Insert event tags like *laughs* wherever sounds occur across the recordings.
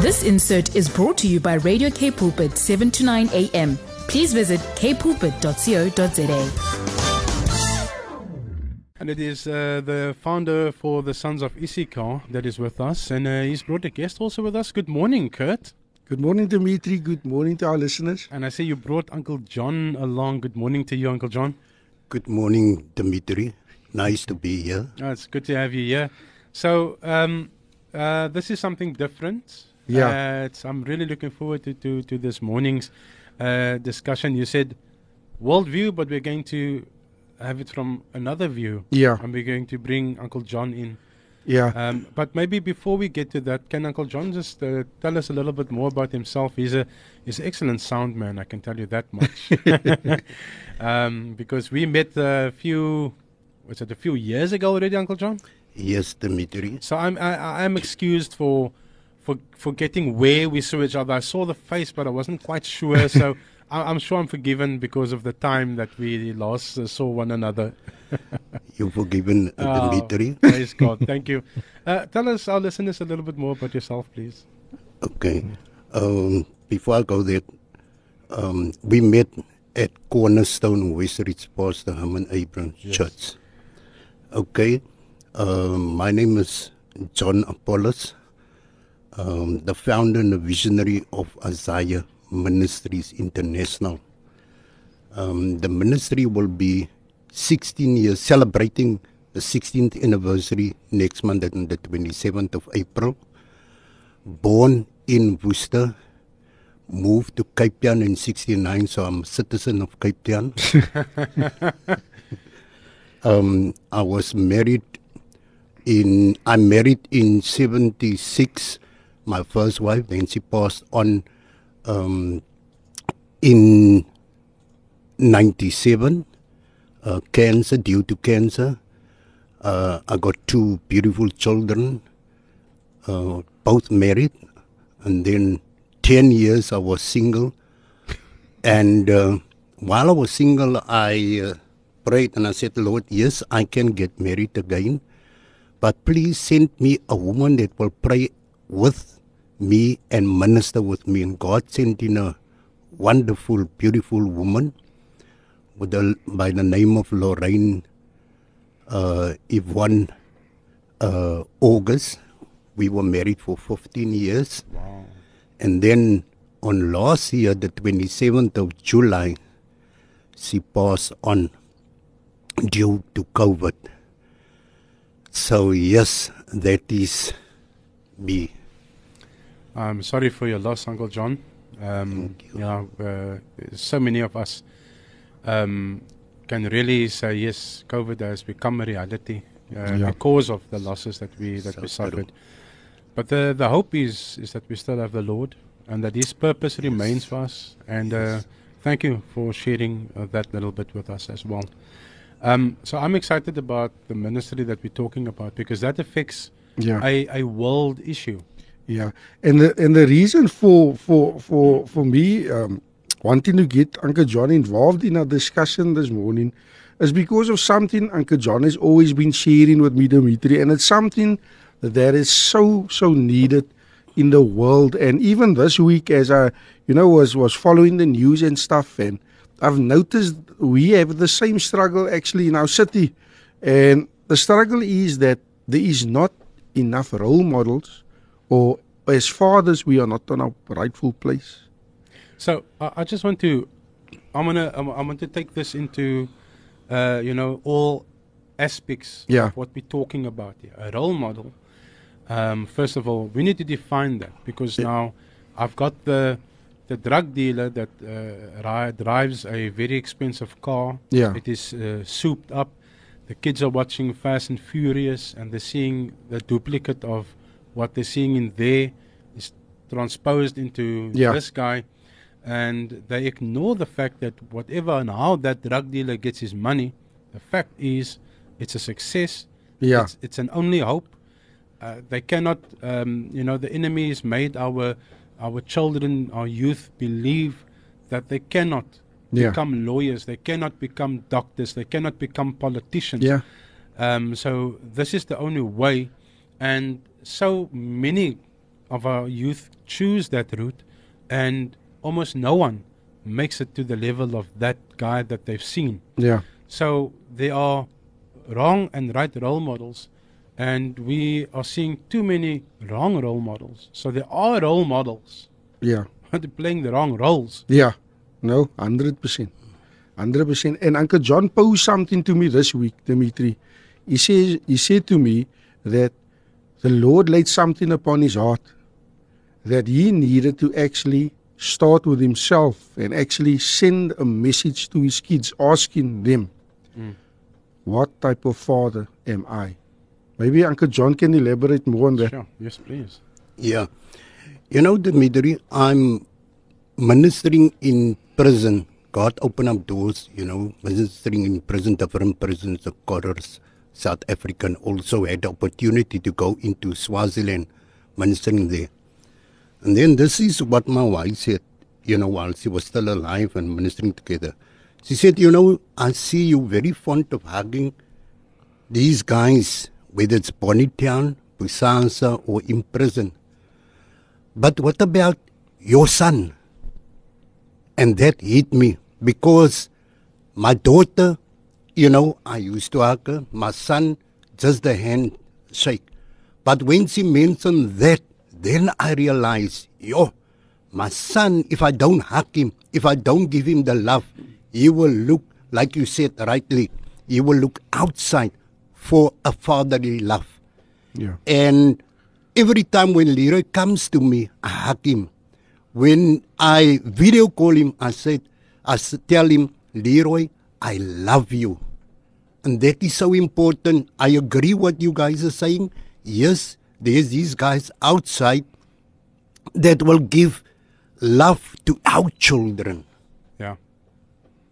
This insert is brought to you by Radio K Pulpit 7 to 9 a.m. Please visit kpulpit.co.za. And it is uh, the founder for the Sons of Issachar that is with us, and uh, he's brought a guest also with us. Good morning, Kurt. Good morning, Dimitri. Good morning to our listeners. And I see you brought Uncle John along. Good morning to you, Uncle John. Good morning, Dimitri. Nice to be here. Oh, it's good to have you here. So, um, uh, this is something different. Yeah. Uh, it's, I'm really looking forward to, to, to this morning's uh, discussion. You said worldview, but we're going to have it from another view. Yeah. And we're going to bring Uncle John in. Yeah. Um, but maybe before we get to that, can Uncle John just uh, tell us a little bit more about himself? He's a he's an excellent sound man. I can tell you that much. *laughs* *laughs* um, because we met a few, was it a few years ago already, Uncle John? Yes, Dimitri. So I'm I, I'm excused for for forgetting where we saw each other. I saw the face, but I wasn't quite sure. So *laughs* I, I'm sure I'm forgiven because of the time that we last uh, saw one another. *laughs* You're forgiven, uh, Oh, Dimitri. Praise God. Thank you. Uh, tell us, our listeners, a little bit more about yourself, please. Okay. Um, before I go there, um, we met at Cornerstone Westridge Pastor Herman Abrams Church. Okay. Um, my name is John Apollos, um, the founder and the visionary of Isaiah Ministries International. Um, the ministry will be 16 years, celebrating the 16th anniversary next month on the 27th of April. Born in Worcester, moved to Cape Town in 69, so I'm a citizen of Cape Town. *laughs* um, I was married in, I married in 76, my first wife, then she passed on um, in 97, uh, cancer, due to cancer. Uh, I got two beautiful children, uh, both married, and then 10 years I was single. And uh, while I was single, I uh, prayed and I said, Lord, yes, I can get married again, but please send me a woman that will pray with me and minister with me. And God sent in a wonderful, beautiful woman with the, by the name of Lorraine uh, Yvonne uh, August. We were married for 15 years. Wow. And then on last year, the 27th of July, she passed on due to COVID. So, yes, that is me. I'm sorry for your loss, Uncle John. Um, Thank you. Yeah, uh, so many of us um, can really say yes. COVID has become a reality uh, Yeah. because of the losses that we that So we true. suffered. But the the hope is is that we still have the Lord and that His purpose remains for us. And uh, thank you for sharing uh, that little bit with us as well. Um, so I'm excited about the ministry that we're talking about because that affects Yeah. a, a world issue. Yeah, and the and the reason for for for for me um, wanting to get Uncle John involved in our discussion this morning is because of something Uncle John has always been sharing with me, Dimitri, and it's something that is so so needed in the world. And even this week, as I you know was was following the news and stuff, and I've noticed we have the same struggle actually in our city, and the struggle is that there is not enough role models or as fathers we are not on our rightful place. So I I just want to, I'm gonna, I'm, I want to take this into, uh, you know, all aspects Yeah. of what we're talking about here. A role model. Um, first of all, we need to define that because now I've got the the drug dealer that uh, drives a very expensive car. Yeah. It is uh, souped up. The kids are watching Fast and Furious and they're seeing the duplicate of what they're seeing in there is transposed into Yeah. this guy. And they ignore the fact that whatever and how that drug dealer gets his money, the fact is it's a success. Yeah. It's, it's an only hope. Uh, they cannot, um, you know, the enemy has made our our children, our youth believe that they cannot Yeah. become lawyers, they cannot become doctors, they cannot become politicians. Yeah. Um, so this is the only way, and so many of our youth choose that route, and almost no one makes it to the level of that guy that they've seen. Yeah. So there are wrong and right role models, and we are seeing too many wrong role models. So there are role models, Yeah. but *laughs* they're playing the wrong roles. Yeah. No, 100%. 100%. And Uncle John posed something to me this week, Dimitri. He says he said to me that the Lord laid something upon his heart that he needed to actually start with himself and actually send a message to his kids asking them Mm. what type of father am I? Maybe Uncle John can elaborate more on that. Sure. Yes, please. Yeah. You know, Dimitri, I'm ministering in prison. God opened up doors, you know, ministering in prison, different prisons, the Corridors, South African. Also had the opportunity to go into Swaziland, ministering there. And then this is what my wife said, you know, while she was still alive and ministering together. She said, you know, I see you very fond of hugging these guys, whether it's Bonnytoun, Busansa, or in prison. But what about your son? And that hit me because my daughter, you know, I used to hug her, my son, just the handshake. But when she mentioned that, then I realized, yo, my son, if I don't hug him, if I don't give him the love, he will look, like you said rightly, he will look outside for a fatherly love. Yeah. And every time when Leroy comes to me, I hug him. When I video call him, I said, I tell him, Leroy, I love you. And that is so important. I agree what you guys are saying. Yes, there's these guys outside that will give love to our children.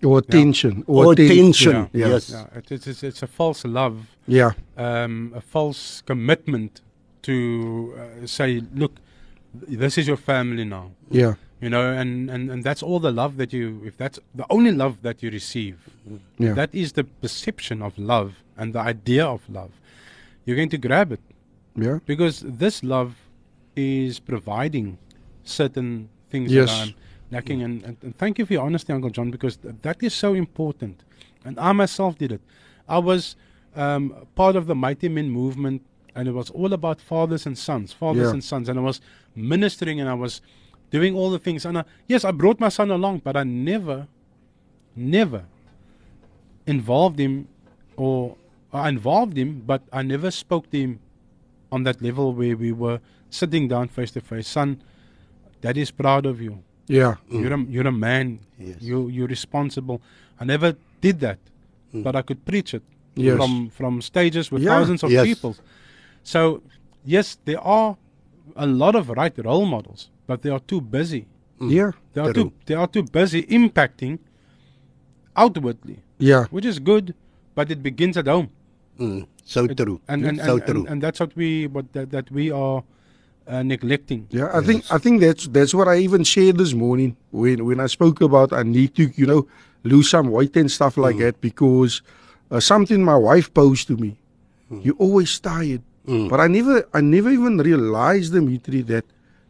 Yeah. Or attention. Or atten- attention. Yeah. Yes. Yeah. It, it's, it's, it's a false love. Yeah. um, a false commitment to uh, say, look, this is your family now. Yeah. You know, and, and, and that's all the love that you, if that's the only love that you receive, Yeah. that is the perception of love and the idea of love. You're going to grab it Yeah. because this love is providing certain things Yes. that I'm lacking. And, and, and thank you for your honesty, Uncle John, because th- that is so important. And I myself did it. I was um, part of the Mighty Men movement, and it was all about fathers and sons, fathers Yeah. and sons. And I was ministering and I was doing all the things. And I, yes, I brought my son along, but I never, never involved him or I involved him, but I never spoke to him on that level where we were sitting down face to face. Son, Daddy is proud of you. Yeah. Mm. You're a you're a man. Yes. You you're responsible. I never did that, mm. but I could preach it Yes. from from stages with Yeah. thousands of Yes. people. So yes, there are a lot of right role models, but they are too busy. Mm. Yeah. They are True. too they are too busy impacting outwardly, Yeah. which is good, but it begins at home. Mm, so It- true. and and, so and, true. and, and that's what we what that, that we are uh, neglecting. Yeah, I think I think that's that's what I even shared this morning when when I spoke about I need to you know lose some weight and stuff like mm. that because uh, something my wife posed to me. Mm. You always tired, mm. but I never I never even realized Dimitri that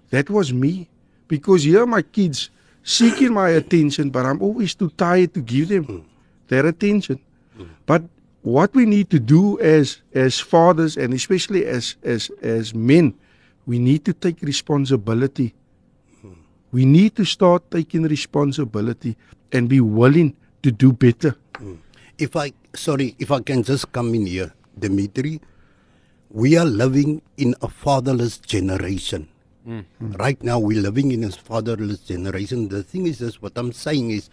that was me because here my kids seeking my attention, but I'm always too tired to give them their attention. But what we need to do as as fathers and especially as as as men, we need to take responsibility. We need to start taking responsibility and be willing to do better. If I sorry, if I can just come in here, Dimitri, we are living in a fatherless generation. Right now, we're living in a fatherless generation. The thing is, this what I'm saying is,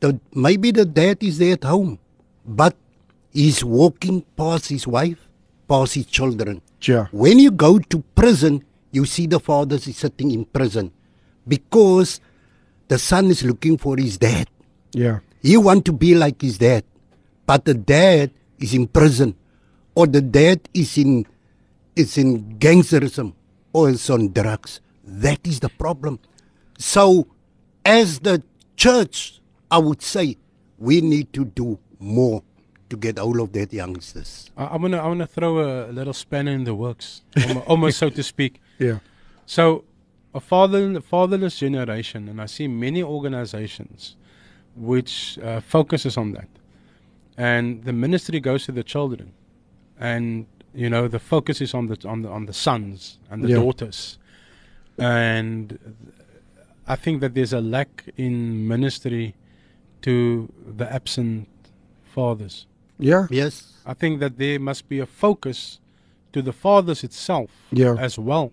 that maybe the dad is there at home, but he's walking past his wife, his children. Yeah. When you go to prison, you see the father is sitting in prison because the son is looking for his dad. Yeah. He want to be like his dad, but the dad is in prison, or the dad is in is in gangsterism, or is on drugs. That is the problem. So, as the church, I would say we need to do more to get hold of that youngsters. I, I wanna I wanna throw a, little spanner in the works, almo- *laughs* almost so to speak. Yeah. So, a father, fatherless generation, and I see many organizations which uh, focuses on that, and the ministry goes to the children, and you know the focus is on the on the on the sons and the Yeah. daughters, and I think that there's a lack in ministry to the absent fathers. Yeah. Yes. I think that there must be a focus to the fathers itself Yeah. as well,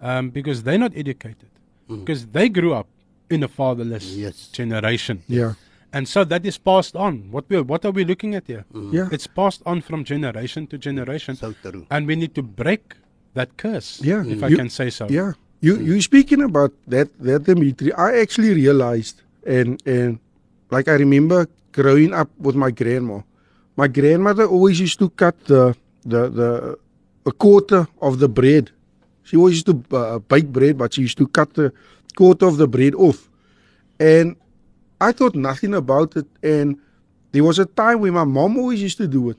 um, because they're not educated, because they grew up in a fatherless Yes. generation, Yeah. and so that is passed on. What we what are we looking at here? Yeah. It's passed on from generation to generation, So true. and we need to break that curse. Yeah. if I You- can say so. Yeah. You you speaking about that that Dimitri, I actually realized and and like I remember growing up with my grandma. My grandmother always used to cut the the the a quarter of the bread. She always used to uh, eh, eh, bake bread, but she used to cut the eh, quarter of the bread off. And I thought nothing about it. And there was a time when my mom always used to do it.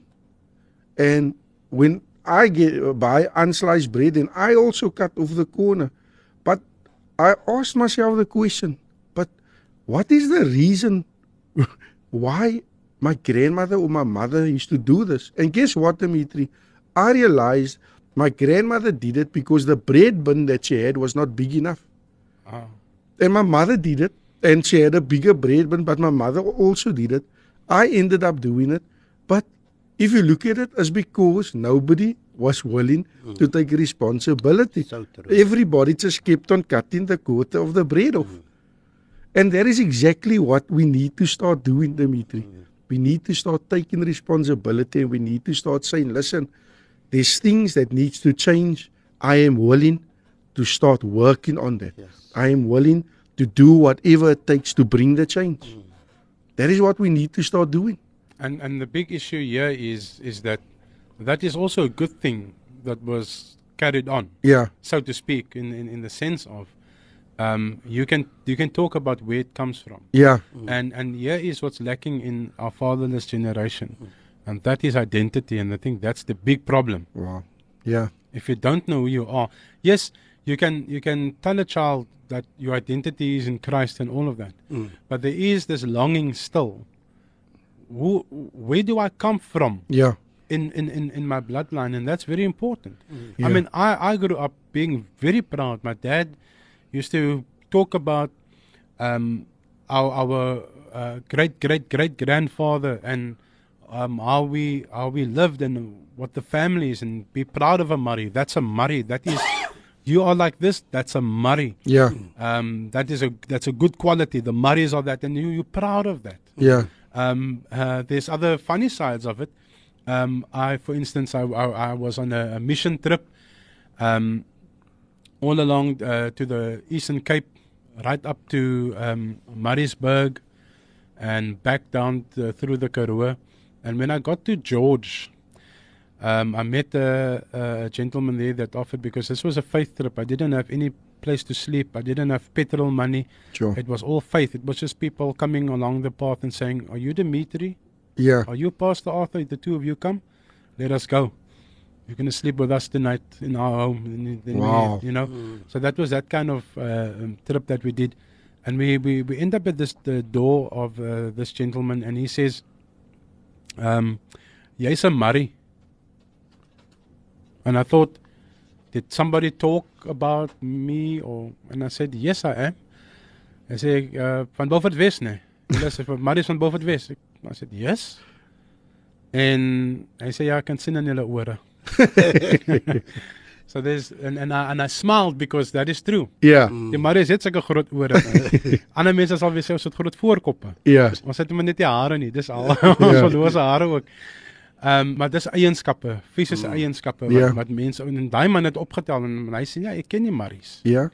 And when I get buy unsliced bread, and I also cut off the corner. But I asked myself the question: But what is the reason *laughs* why my grandmother or my mother used to do this? And guess what, Dimitri? I realized my grandmother did it because the bread bin that she had was not big enough. Ah. And my mother did it, and she had a bigger bread bin, but my mother also did it. I ended up doing it, but if you look at it, it's because nobody was willing mm. to take responsibility. So. Everybody just kept on cutting the quarter of the bread off. Mm. And that is exactly what we need to start doing, Dimitri. Mm. We need to start taking responsibility and we need to start saying, listen, there's things that needs to change. I am willing to start working on that. Yes. I am willing to do whatever it takes to bring the change. Mm. That is what we need to start doing. And and the big issue here is is that that is also a good thing that was carried on. Yeah. so to speak, in, in, in the sense of um, you can you can talk about where it comes from, Yeah. and and here is what's lacking in our fatherless generation, and that is identity, and I think that's the big problem. Wow. Yeah. If you don't know who you are, yes, you can you can tell a child that your identity is in Christ and all of that, but there is this longing still. Who, where do I come from? Yeah. in, in, in, in my bloodline, and that's very important. Yeah. I mean, I, I grew up being very proud. My dad used to talk about um, our, our uh, great great great grandfather and um, how we how we lived and what the family is, and be proud of a Murray. That's a Murray. That is, you are like this. That's a Murray. Yeah. Um, that is a that's a good quality. The Murrays are that, and you you're proud of that. Yeah. Um, uh, there's other funny sides of it. Um, I, for instance, I, I, I was on a, a mission trip um, all along uh, to the Eastern Cape, right up to um, Maritzburg, and back down to, through the Karoo. And when I got to George, um, I met a, a gentleman there that offered because this was a faith trip. I didn't have any place to sleep. I didn't have petrol money. Sure. It was all faith. It was just people coming along the path and saying, "Are you Dimitri? Yeah. Are you Pastor Arthur? The two of you come. Let us go. You're going to sleep with us tonight in our home." And then we- Wow. you know, so that was that kind of uh, um, trip that we did, and we we, we end up at this the door of uh, this gentleman, and he says, um, "Jy's a Murray." And I thought, did somebody talk about me or? And I said, yes, I am. Hy sê uh, van Beaufort Wes nee. Hulle sê van Marius van Beaufort Wes. Ek I said, yes. En hy sê ja, ek kan sien in julle ore. *laughs* so there's and and I, and I smiled because that is true. Yeah. Die Marius het sulke groot ore. *laughs* Ander mense sal weer sê ons het groot voorkoppe. Yeah. Ons het hom net nie hare nie. Dis al. *laughs* Ons Ja. verloor se hare ook. Ehm um, maar dis eienskappe, fisiese eienskappe wat Ja. wat mense en daai man het opgetel en, en hy sê ja, ek ken nie Marius. Yeah.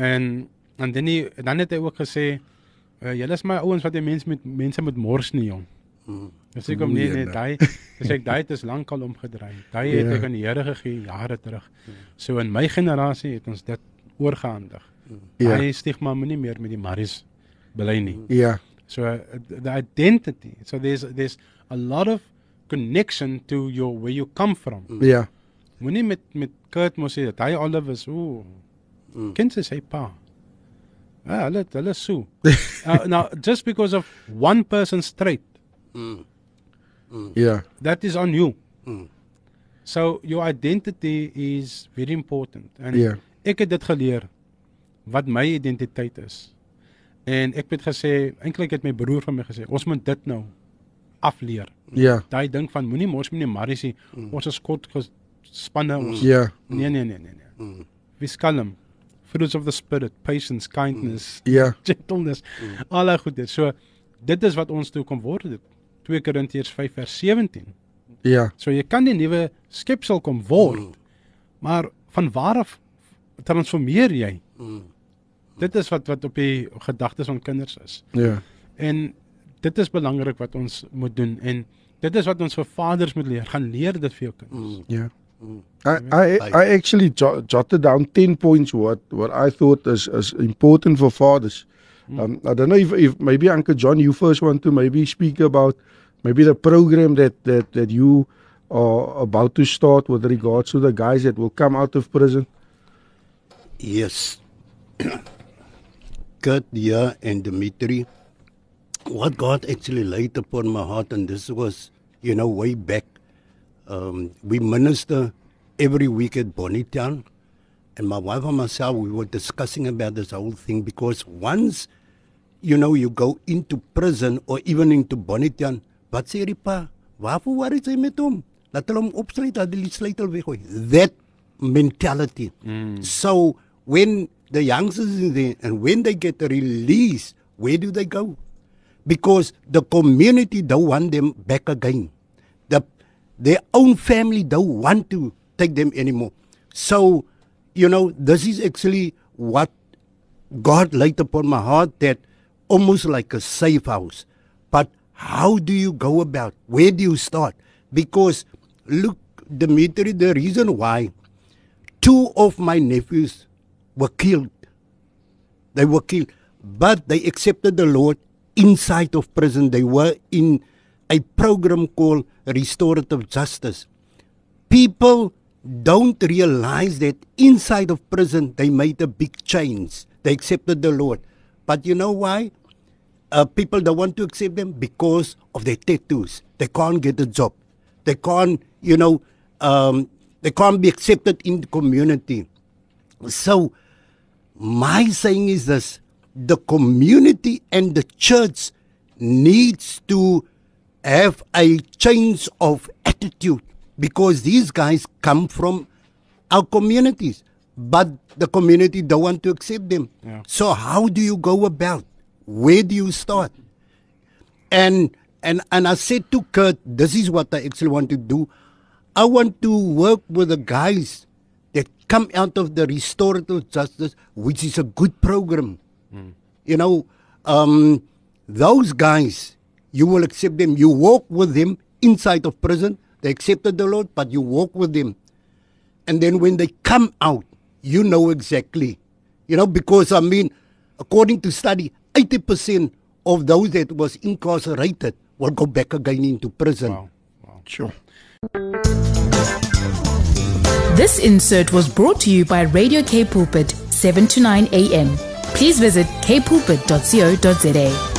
En en dan nie, dan het hy ook gesê uh, julle is my ouens wat die mense met mense met mors nie jong. Dis ek hom nee nee daai dis ek daai het is lankal omgedry. Daai het Ja. ek aan die Here gegee jare terug. So in my generasie het ons dit oorgehandig. Ja. Hy stigma moet nie meer met die Marius bely nie. Yeah. So uh, the identity. So there's there's a lot of connection to your where you come from. Ja. Moenie met met Kurt mos sê dat hy Oliver is ooh. Mm. Ken sy sy pa. Ja, hulle hulle so. uh, *laughs* now just because of one person's trait, Ja. that is on you. So your identity is very important. En Ja. ek het dit geleer wat my identiteit is. En ek het gesê, eintlik het my broer van my gesê, ons moet dit nou afleer. Ja. Daai ding van moenie mos meneer Marius sê ons is kort gespanne ons. Ja. Nee nee nee nee nee. Wees kalm. Fruits of the spirit, patience, kindness, Ja. *laughs* gentleness. Al daai goed. So dit is wat ons toe kom word het. 2 Korintiërs 5 vers 17. Ja. So jy kan die nuwe skepsel kom word. Maar van waar af transformeer jy? Dit is wat wat op die gedagtes van kinders is. Ja. En dit is belangrik wat ons moet doen en dit is wat ons vir vaders moet leer. Gaan leer dit vir jou kinders. Yeah. I, I I actually jo- jotted down ten points what what I thought is is important for fathers. Um, I don't know if, if maybe Uncle John, you first want to maybe speak about maybe the program that that that you are about to start with regards to the guys that will come out of prison. Yes. *clears throat* Kurt, yeah, and Dimitri, what God actually laid upon my heart, and this was, you know, way back. Um, we minister every week at Bonnytoun, and my wife and myself, we were discussing about this whole thing because once, you know, you go into prison or even into Bonnytoun, wat sê die pa? Waarvoor worry jy met hom? Laat hulle hom opsluit, dat die sleutel weggooi. That mentality. Mm. So when the youngsters in there and when they get released, where do they go? Because the community don't want them back again. The their own family don't want to take them anymore. So, you know, this is actually what God laid upon my heart that almost like a safe house. But how do you go about? Where do you start? Because look, Dimitri, the reason why two of my nephews were killed. They were killed. But they accepted the Lord inside of prison. They were in a program called Restorative Justice. People don't realize that inside of prison they made a big change. They accepted the Lord. But you know why? Uh, people don't want to accept them because of their tattoos. They can't get a job. They can't, you know, um, they can't be accepted in the community. So, my saying is this the community and the church needs to have a change of attitude because these guys come from our communities but the community don't want to accept them Yeah. so how do you go about where do you start and and and I said to Kurt, this is what I actually want to do. I want to work with the guys that come out of the restorative justice, which is a good program. You know, um, those guys, you will accept them. You walk with them inside of prison. They accepted the Lord, but you walk with them. And then when they come out, you know exactly. You know, because I mean, according to study, 80% of those that was incarcerated will go back again into prison. Wow. Wow. Sure. This insert was brought to you by Radio K Pulpit, 7 to 9 a.m. Please visit kpulpit.co.za.